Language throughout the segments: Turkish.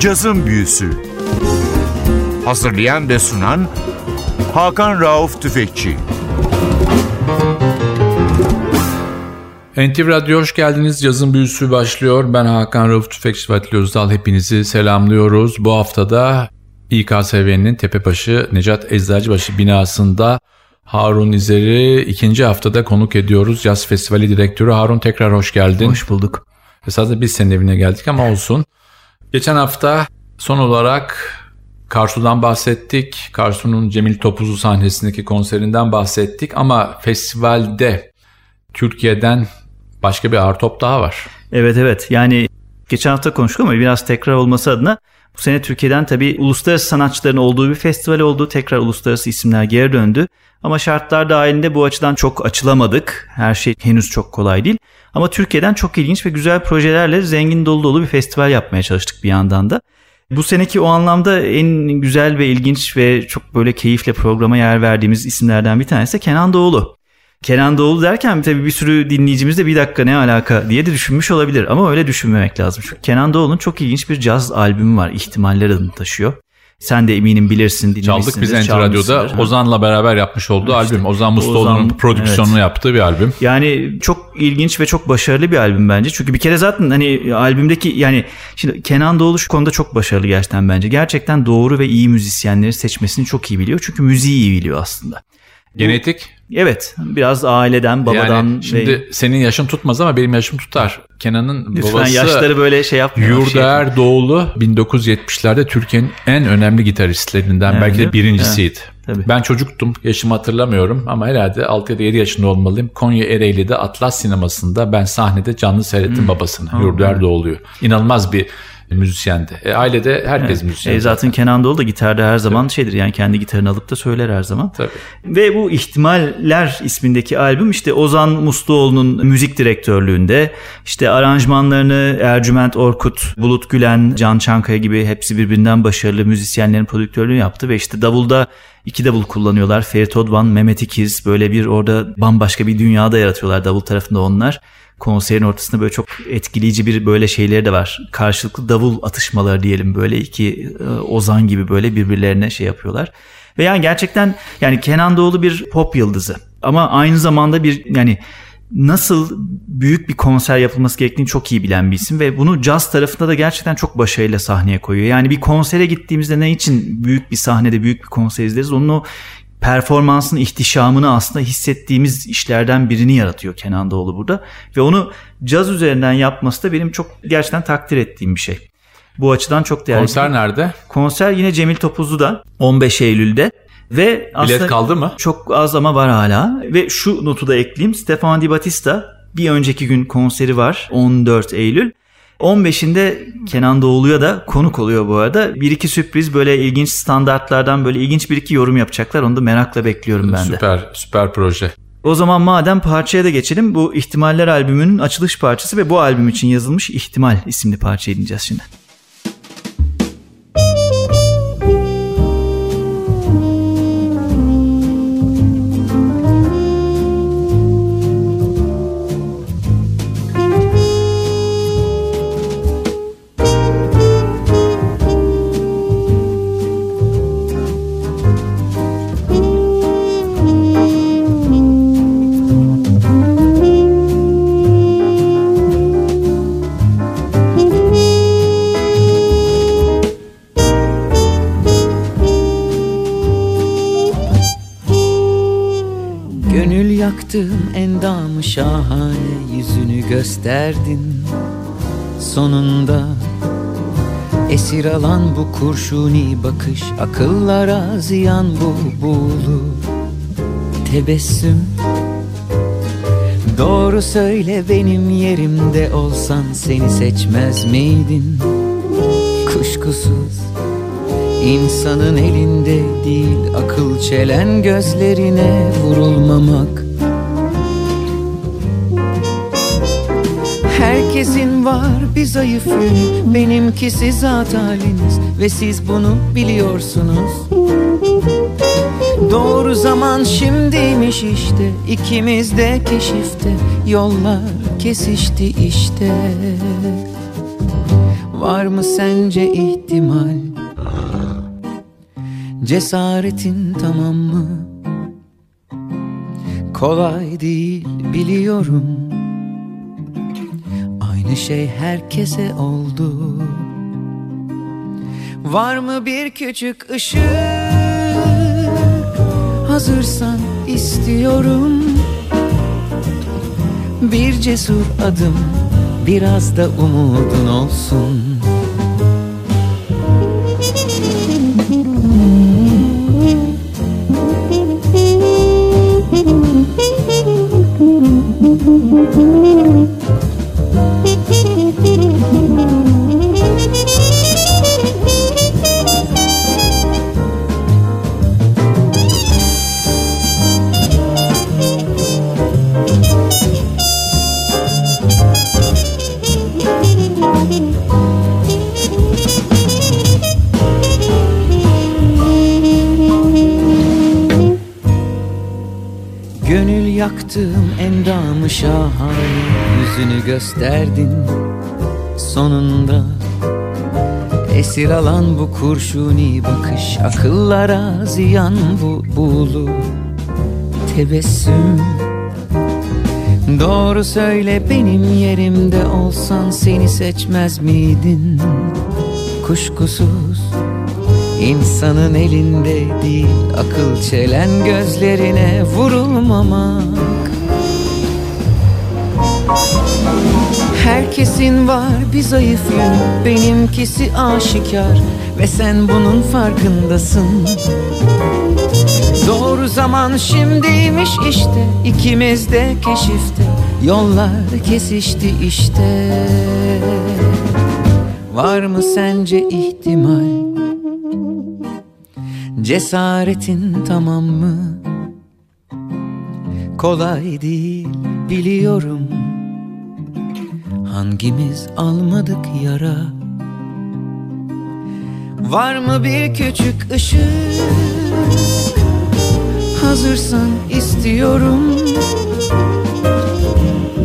Cazın Büyüsü Hazırlayan ve sunan Hakan Rauf Tüfekçi NTV Radyo hoş geldiniz. Yazın büyüsü başlıyor. Ben Hakan Rauf Tüfekçi ve Atli Özdal. Hepinizi selamlıyoruz. Bu haftada İKSV'nin Tepebaşı Necat Eczacıbaşı binasında Harun İzer'i ikinci haftada konuk ediyoruz. Yaz Festivali Direktörü Harun tekrar hoş geldin. Hoş bulduk. Esasında biz senin evine geldik ama olsun. Geçen hafta son olarak Karsu'dan bahsettik. Karsu'nun Cemil Topuzlu sahnesindeki konserinden bahsettik ama festivalde Türkiye'den başka bir ağır top daha var. Evet evet yani geçen hafta konuştuk ama biraz tekrar olması adına bu sene Türkiye'den tabii uluslararası sanatçıların olduğu bir festival oldu. Tekrar uluslararası isimler geri döndü. Ama şartlar dahilinde bu açıdan çok açılamadık. Her şey henüz çok kolay değil. Ama Türkiye'den çok ilginç ve güzel projelerle zengin dolu dolu bir festival yapmaya çalıştık bir yandan da. Bu seneki o anlamda en güzel ve ilginç ve çok böyle keyifle programa yer verdiğimiz isimlerden bir tanesi de Kenan Doğulu. Kenan Doğulu derken tabii bir sürü dinleyicimiz de bir dakika ne alaka diye de düşünmüş olabilir ama öyle düşünmemek lazım. Çünkü Kenan Doğulu'nun çok ilginç bir caz albümü var. İhtimaller adını taşıyor. Sen de eminim bilirsin. Çaldık biz Enter Radyo'da Ozan'la beraber yapmış olduğu işte, albüm. Ozan Mustaoğlu'nun prodüksiyonunu evet. yaptığı bir albüm. Yani çok ilginç ve çok başarılı bir albüm bence. Çünkü bir kere zaten hani albümdeki yani şimdi Kenan Doğulu şu konuda çok başarılı gerçekten bence. Gerçekten doğru ve iyi müzisyenleri seçmesini çok iyi biliyor. Çünkü müziği iyi biliyor aslında. Genetik? Evet biraz aileden babadan. Yani şimdi ve... senin yaşın tutmaz ama benim yaşım tutar. Kenan'ın Lütfen babası yaşları böyle şey yapmıyor. Yurdaer şey Doğulu 1970'lerde Türkiye'nin en önemli gitaristlerinden evet, belki de birincisiydi. Evet, ben çocuktum yaşımı hatırlamıyorum ama herhalde 6 ya da 7 yaşında olmalıyım. Konya Ereğli'de Atlas sinemasında ben sahnede canlı seyrettim hmm. babasını. Yurdaer Doğulu'yu. İnanılmaz bir müzisyendi. E, ailede herkes evet. müzisyen. E, zaten Kenan Doğulu da gitarda her zaman Tabii. şeydir yani kendi gitarını alıp da söyler her zaman. Tabii. Ve bu İhtimaller ismindeki albüm işte Ozan Musluoğlu'nun müzik direktörlüğünde işte aranjmanlarını Ercüment Orkut, Bulut Gülen, Can Çankaya gibi hepsi birbirinden başarılı müzisyenlerin prodüktörlüğünü yaptı ve işte davulda iki davul kullanıyorlar. Ferit Odvan, Mehmet İkiz böyle bir orada bambaşka bir dünyada yaratıyorlar davul tarafında onlar konserin ortasında böyle çok etkileyici bir böyle şeyleri de var. Karşılıklı davul atışmaları diyelim böyle iki e, ozan gibi böyle birbirlerine şey yapıyorlar. Ve yani gerçekten yani Kenan Doğulu bir pop yıldızı. Ama aynı zamanda bir yani nasıl büyük bir konser yapılması gerektiğini çok iyi bilen bir isim ve bunu caz tarafında da gerçekten çok başarıyla sahneye koyuyor. Yani bir konsere gittiğimizde ne için büyük bir sahnede büyük bir konser izleriz onun o performansın ihtişamını aslında hissettiğimiz işlerden birini yaratıyor Kenan Doğulu burada. Ve onu caz üzerinden yapması da benim çok gerçekten takdir ettiğim bir şey. Bu açıdan çok değerli. Konser nerede? Konser yine Cemil Topuzlu'da 15 Eylül'de. Ve Bilet kaldı mı? Çok az ama var hala. Ve şu notu da ekleyeyim. Stefan Di Battista bir önceki gün konseri var 14 Eylül. 15'inde Kenan Doğulu'ya da konuk oluyor bu arada. Bir iki sürpriz böyle ilginç standartlardan böyle ilginç bir iki yorum yapacaklar. Onu da merakla bekliyorum ben de. Süper, süper proje. O zaman madem parçaya da geçelim. Bu İhtimaller albümünün açılış parçası ve bu albüm için yazılmış İhtimal isimli parçayı dinleyeceğiz şimdi. Şahane yüzünü gösterdin. Sonunda Esir alan bu kurşuni bakış Akıllara ziyan bu buğulu Tebessüm. Doğru söyle benim yerimde olsan Seni seçmez miydin? Kuşkusuz İnsanın elinde değil Akıl çelen gözlerine vurulmamak Herkesin var bir zayıf yönü Benimkisi zat haliniz Ve siz bunu biliyorsunuz. Doğru zaman şimdiymiş işte. İkimiz de keşifte. Yollar kesişti işte. Var mı sence ihtimal? Cesaretin tamam mı? Kolay değil biliyorum Aynı şey herkese oldu. Var mı bir küçük ışık? Hazırsan istiyorum. Bir cesur adım Biraz da umudun olsun şahane Yüzünü gösterdin sonunda. Esir alan bu kurşuni bakış Akıllara ziyan bu buğulu tebessüm. Doğru söyle benim yerimde olsan Seni seçmez miydin? Kuşkusuz İnsanın elinde değil akıl çelen gözlerine vurulmamak Herkesin var bir zayıf yönü Benimkisi aşikar Ve sen bunun farkındasın. Doğru zaman şimdiymiş işte ikimiz de keşifte Yollar kesişti işte. Var mı sence ihtimal? Cesaretin tamam mı? Kolay değil biliyorum Hangimiz almadık yara? Var mı bir küçük ışık? Hazırsan istiyorum.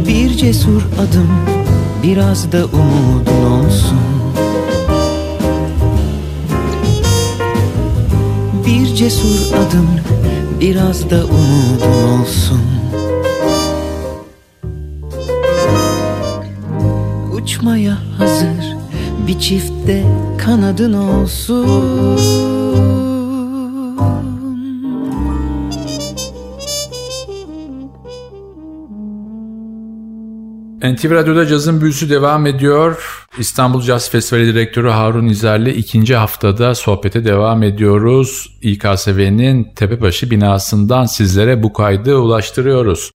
Bir cesur adım Biraz da umudun olsun. Bir cesur adım Biraz da umudun olsun Uçmaya hazır Bir çiftte kanadın olsun NTV Radyo'da cazın büyüsü devam ediyor. İstanbul Caz Festivali Direktörü Harun İzer'le ikinci haftada sohbete devam ediyoruz. İKSV'nin Tepebaşı binasından sizlere bu kaydı ulaştırıyoruz.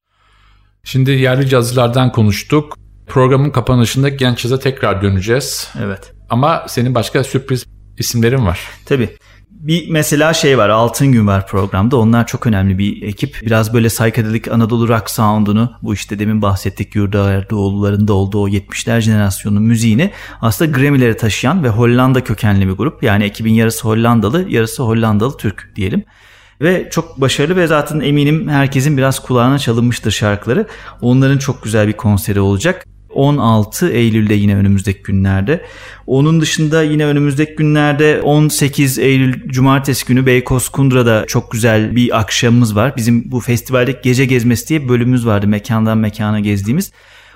Şimdi yerli cazcılardan konuştuk. Programın kapanışında genç caza tekrar döneceğiz. Evet. Ama senin başka sürpriz isimlerin var. Tabii. Bir mesela şey var Altın Gün var programda onlar çok önemli bir ekip. Biraz böyle psychedelic Anadolu rock sound'unu bu işte demin bahsettik Yurda Erdoğulların da olduğu o 70'ler jenerasyonunun müziğini aslında Grammy'lere taşıyan ve Hollanda kökenli bir grup. Yani ekibin yarısı Hollandalı yarısı Hollandalı Türk diyelim. Ve çok başarılı ve zaten eminim herkesin biraz kulağına çalınmıştır şarkıları. Onların çok güzel bir konseri olacak. 16 Eylül'de yine önümüzdeki günlerde. Onun dışında yine önümüzdeki günlerde 18 Eylül Cumartesi günü Beykoz Kundra'da çok güzel bir akşamımız var. Bizim bu festivaldeki gece gezmesi diye bölümümüz vardı mekandan mekana gezdiğimiz.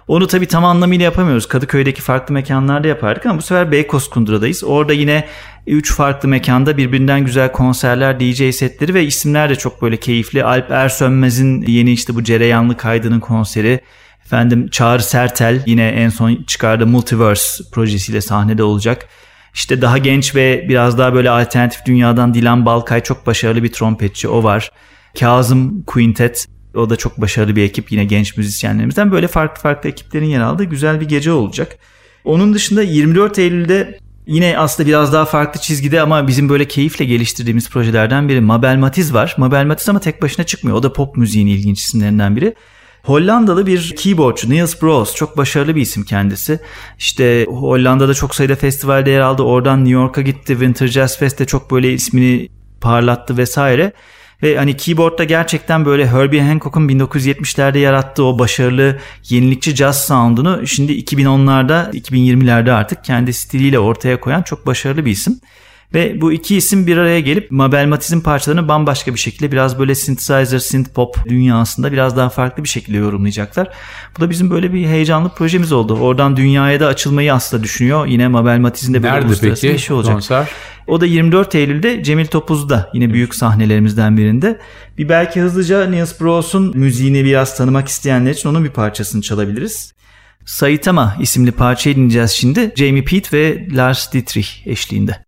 Onu tabii tam anlamıyla yapamıyoruz. Kadıköy'deki farklı mekanlarda yapardık ama bu sefer Beykoz Kundra'dayız. Orada yine 3 farklı mekanda birbirinden güzel konserler, DJ setleri ve isimler de çok böyle keyifli. Alp Ersönmez'in yeni işte bu Cereyanlı kaydının konseri. Efendim Çağrı Sertel yine en son çıkardığı Multiverse projesiyle sahnede olacak. İşte daha genç ve biraz daha böyle alternatif dünyadan Dilan Balkay çok başarılı bir trompetçi o var. Kazım Quintet o da çok başarılı bir ekip yine genç müzisyenlerimizden. Böyle farklı farklı ekiplerin yer aldığı güzel bir gece olacak. Onun dışında 24 Eylül'de yine aslında biraz daha farklı çizgide ama bizim böyle keyifle geliştirdiğimiz projelerden biri Mabel Matiz var. Mabel Matiz ama tek başına çıkmıyor. O da pop müziğin ilginç isimlerinden biri. Hollandalı bir keyboardçu Niels Bros. Çok başarılı bir isim kendisi. İşte Hollanda'da çok sayıda festivalde yer aldı. Oradan New York'a gitti. Winter Jazz Fest'te çok böyle ismini parlattı vesaire. Ve hani keyboardda gerçekten böyle Herbie Hancock'un 1970'lerde yarattığı o başarılı yenilikçi jazz sound'unu şimdi 2010'larda 2020'lerde artık kendi stiliyle ortaya koyan çok başarılı bir isim. Ve bu iki isim bir araya gelip Mabel Matiz'in parçalarını bambaşka bir şekilde biraz böyle synthesizer, synth pop dünyasında biraz daha farklı bir şekilde yorumlayacaklar. Bu da bizim böyle bir heyecanlı projemiz oldu. Oradan dünyaya da açılmayı aslında düşünüyor. Yine Mabel Matiz'in de böyle Nerede uluslararası peki? işi olacak. Konser? O da 24 Eylül'de Cemil Topuz'da yine büyük sahnelerimizden birinde. Bir belki hızlıca Niels Broos'un müziğini biraz tanımak isteyenler için onun bir parçasını çalabiliriz. Saitama isimli parçayı dinleyeceğiz şimdi. Jamie Pete ve Lars Dietrich eşliğinde.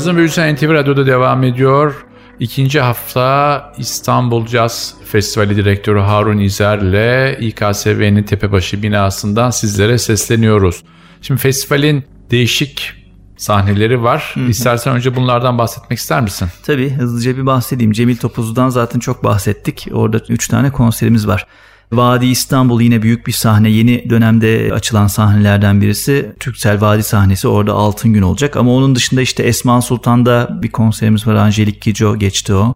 Cazın Büyüsü NTV Radyo'da devam ediyor. İkinci hafta İstanbul Caz Festivali Direktörü Harun İzer ile İKSV'nin Tepebaşı binasından sizlere sesleniyoruz. Şimdi festivalin değişik sahneleri var. Hı hı. İstersen önce bunlardan bahsetmek ister misin? Tabii hızlıca bir bahsedeyim. Cemil Topuz'dan zaten çok bahsettik. Orada 3 tane konserimiz var. Vadi İstanbul yine büyük bir sahne. Yeni dönemde açılan sahnelerden birisi. Türksel Vadi sahnesi orada altın gün olacak. Ama onun dışında işte Esma Sultan'da bir konserimiz var. Angelik Kijo geçti o.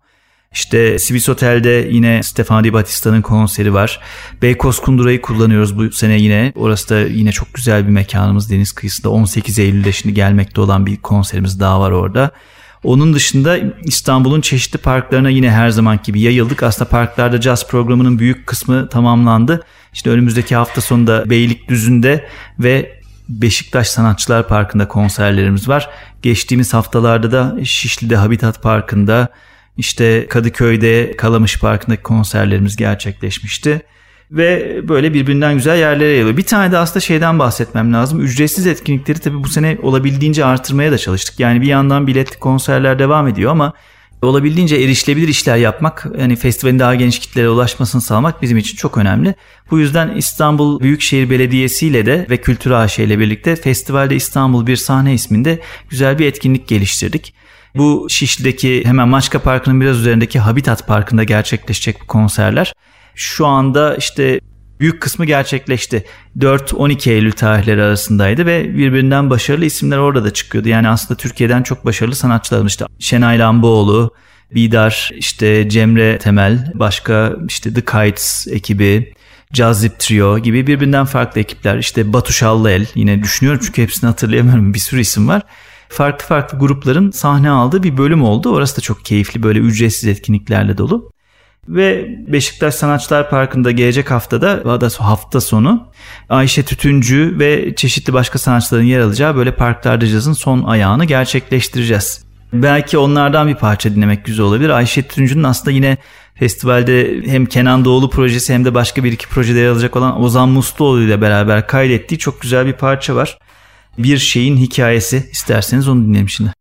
İşte Swiss Otel'de yine Stefano Di Battista'nın konseri var. Beykoz Kundura'yı kullanıyoruz bu sene yine. Orası da yine çok güzel bir mekanımız deniz kıyısında. 18 Eylül'de şimdi gelmekte olan bir konserimiz daha var orada. Onun dışında İstanbul'un çeşitli parklarına yine her zaman gibi yayıldık. Aslında parklarda jazz programının büyük kısmı tamamlandı. İşte önümüzdeki hafta sonunda Beylikdüzü'nde ve Beşiktaş Sanatçılar Parkı'nda konserlerimiz var. Geçtiğimiz haftalarda da Şişli'de Habitat Parkı'nda, işte Kadıköy'de Kalamış Parkı'ndaki konserlerimiz gerçekleşmişti. Ve böyle birbirinden güzel yerlere yayılıyor. Bir tane de aslında şeyden bahsetmem lazım. Ücretsiz etkinlikleri tabii bu sene olabildiğince artırmaya da çalıştık. Yani bir yandan biletli konserler devam ediyor ama olabildiğince erişilebilir işler yapmak, yani festivalin daha geniş kitlere ulaşmasını sağlamak bizim için çok önemli. Bu yüzden İstanbul Büyükşehir Belediyesi ile de ve Kültür AŞ ile birlikte Festivalde İstanbul Bir Sahne isminde güzel bir etkinlik geliştirdik. Bu Şişli'deki hemen Maçka Parkı'nın biraz üzerindeki Habitat Parkı'nda gerçekleşecek bu konserler. Şu anda işte büyük kısmı gerçekleşti. 4-12 Eylül tarihleri arasındaydı ve birbirinden başarılı isimler orada da çıkıyordu. Yani aslında Türkiye'den çok başarılı sanatçılar işte Şenay Lamboğlu, Bidar, işte Cemre Temel, başka işte The Kites ekibi, Cazip Trio gibi birbirinden farklı ekipler. İşte Batu Şallıel yine düşünüyorum çünkü hepsini hatırlayamıyorum bir sürü isim var farklı farklı grupların sahne aldığı bir bölüm oldu. Orası da çok keyifli böyle ücretsiz etkinliklerle dolu. Ve Beşiktaş Sanatçılar Parkı'nda gelecek haftada da hafta sonu Ayşe Tütüncü ve çeşitli başka sanatçıların yer alacağı böyle parklarda cazın son ayağını gerçekleştireceğiz. Belki onlardan bir parça dinlemek güzel olabilir. Ayşe Tütüncü'nün aslında yine festivalde hem Kenan Doğulu projesi hem de başka bir iki projede yer alacak olan Ozan Musluoğlu ile beraber kaydettiği çok güzel bir parça var bir şeyin hikayesi. isterseniz onu dinleyelim şimdi.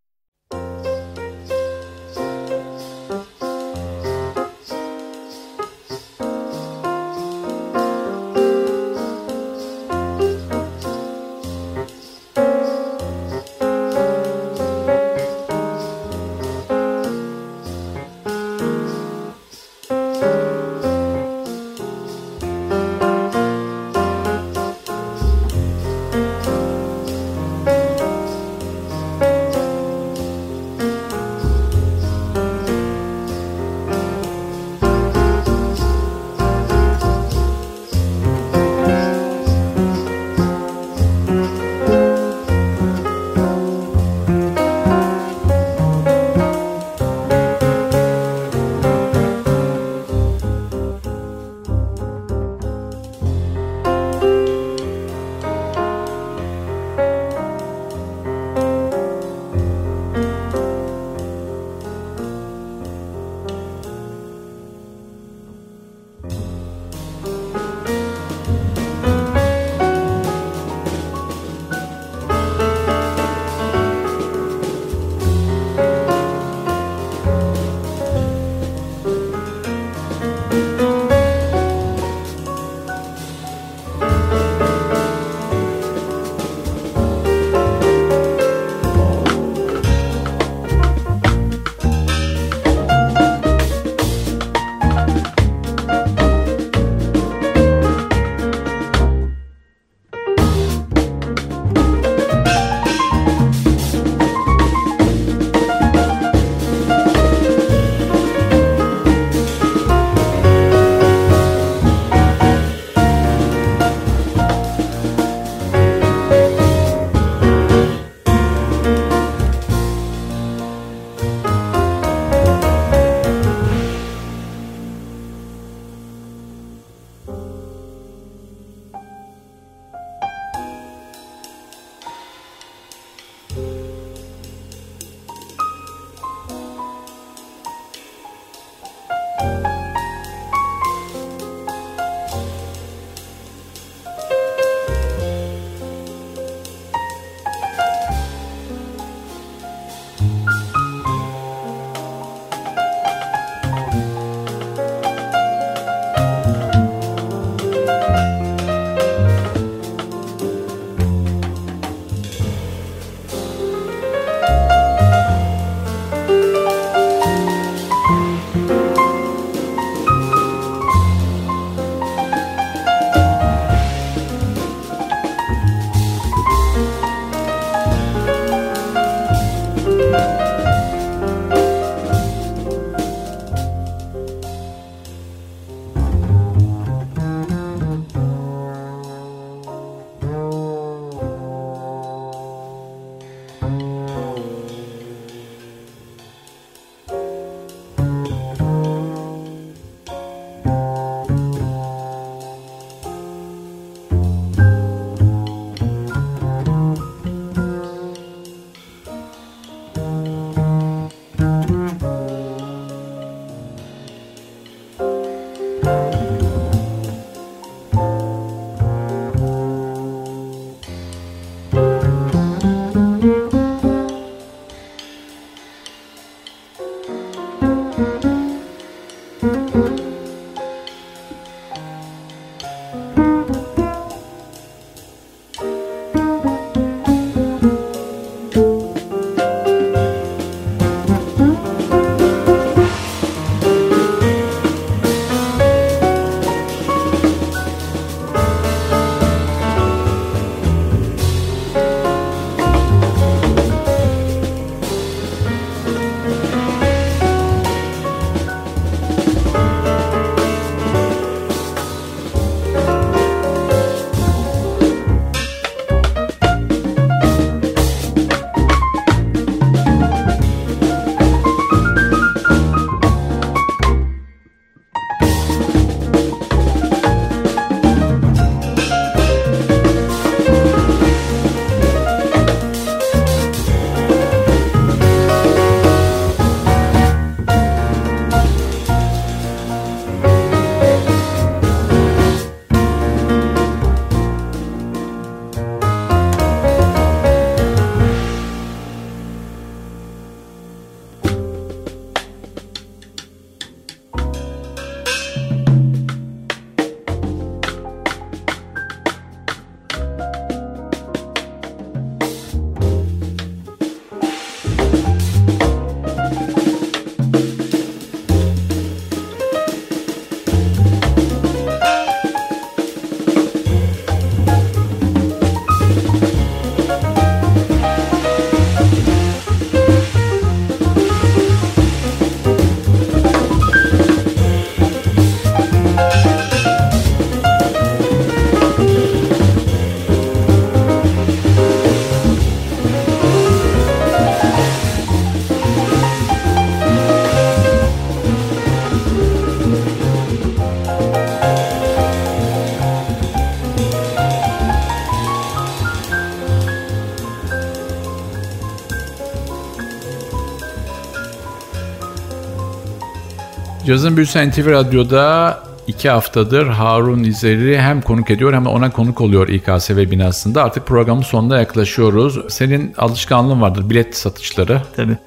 Cazın Büyüsü NTV Radyo'da iki haftadır Harun İzer'i hem konuk ediyor hem de ona konuk oluyor İKSV binasında. Artık programın sonuna yaklaşıyoruz. Senin alışkanlığın vardır bilet satışları. Tabii.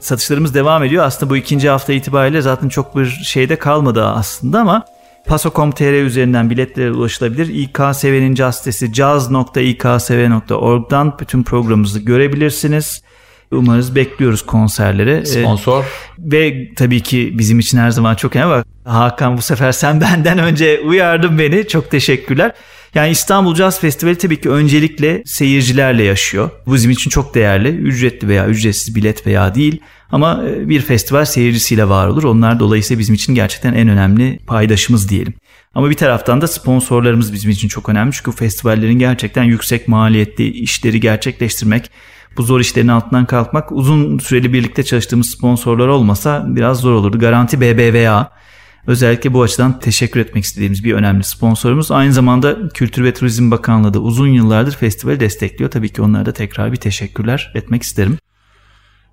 Satışlarımız devam ediyor. Aslında bu ikinci hafta itibariyle zaten çok bir şeyde kalmadı aslında ama Paso.com.tr üzerinden biletlere ulaşılabilir. İKSV'nin caz jazz.iksv.org'dan bütün programımızı görebilirsiniz. Umarız bekliyoruz konserlere. Ee, Sponsor. Ee, ve tabii ki bizim için her zaman çok önemli. Bak Hakan bu sefer sen benden önce uyardın beni. Çok teşekkürler. Yani İstanbul Jazz Festivali tabii ki öncelikle seyircilerle yaşıyor. Bu bizim için çok değerli. Ücretli veya ücretsiz bilet veya değil. Ama e, bir festival seyircisiyle var olur. Onlar dolayısıyla bizim için gerçekten en önemli paydaşımız diyelim. Ama bir taraftan da sponsorlarımız bizim için çok önemli. Çünkü festivallerin gerçekten yüksek maliyetli işleri gerçekleştirmek, bu zor işlerin altından kalkmak uzun süreli birlikte çalıştığımız sponsorlar olmasa biraz zor olurdu. Garanti BBVA özellikle bu açıdan teşekkür etmek istediğimiz bir önemli sponsorumuz. Aynı zamanda Kültür ve Turizm Bakanlığı da uzun yıllardır festivali destekliyor. Tabii ki onlara da tekrar bir teşekkürler etmek isterim.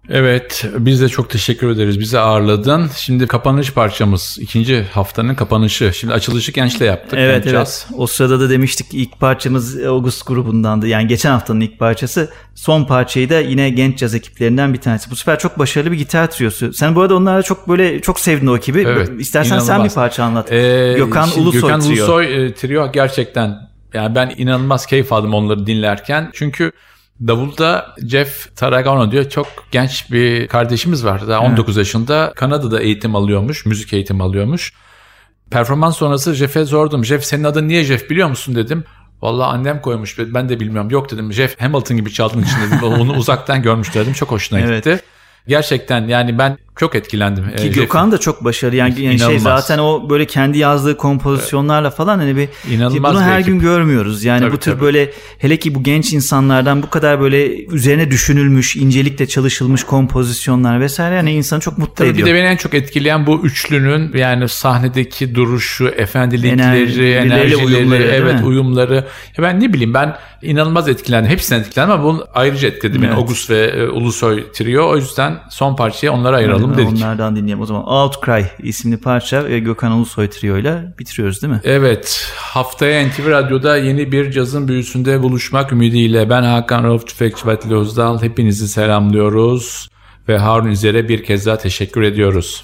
Evet biz de çok teşekkür ederiz bizi ağırladın. Şimdi kapanış parçamız ikinci haftanın kapanışı. Şimdi açılışı gençle yaptık. Evet evet o sırada da demiştik ilk parçamız August grubundandı. Yani geçen haftanın ilk parçası son parçayı da yine genç caz ekiplerinden bir tanesi. Bu sefer çok başarılı bir gitar triyosu. Sen bu arada onlara çok böyle çok sevdin o ekibi. Evet, İstersen inanılmaz. sen bir parça anlat. Ee, Gökhan Ulusoy Gökhan trio. Ulusoy e, trio gerçekten yani ben inanılmaz keyif aldım onları dinlerken. Çünkü Davulda Jeff Taragano diyor çok genç bir kardeşimiz var. Daha 19 evet. yaşında Kanada'da eğitim alıyormuş, müzik eğitimi alıyormuş. Performans sonrası Jeff'e sordum. Jeff senin adın niye Jeff biliyor musun dedim. Vallahi annem koymuş ben de bilmiyorum. Yok dedim Jeff Hamilton gibi çaldığın için dedim. Onu uzaktan görmüş dedim. Çok hoşuna gitti. Evet. Gerçekten yani ben çok etkilendim. Ki e, Gökhan da çok başarılı. Yani, yani şey zaten o böyle kendi yazdığı kompozisyonlarla falan hani bir İnanılmaz bunu her ekip. gün görmüyoruz. Yani tabii, bu tür tabii. böyle hele ki bu genç insanlardan bu kadar böyle üzerine düşünülmüş, incelikle çalışılmış kompozisyonlar vesaire yani insanı çok mutlu tabii ediyor. Bir de beni en çok etkileyen bu üçlünün yani sahnedeki duruşu, efendilikleri, Ener, enerjileri, uyumları, evet uyumları. Ya ben ne bileyim ben inanılmaz etkilendim. Hepsinden etkilendim ama bunu ayrıca etkiledi evet. beni. Ogus ve e, Ulusoy trio. O yüzden son parçayı onlara ayıralım çalalım dedik. Onlardan dinleyelim. O zaman Outcry isimli parça ve Gökhan Ulusoy Trio ile bitiriyoruz değil mi? Evet. Haftaya NTV Radyo'da yeni bir cazın büyüsünde buluşmak ümidiyle ben Hakan Rauf Tüfekçi Vatili Özdal hepinizi selamlıyoruz ve Harun üzere bir kez daha teşekkür ediyoruz.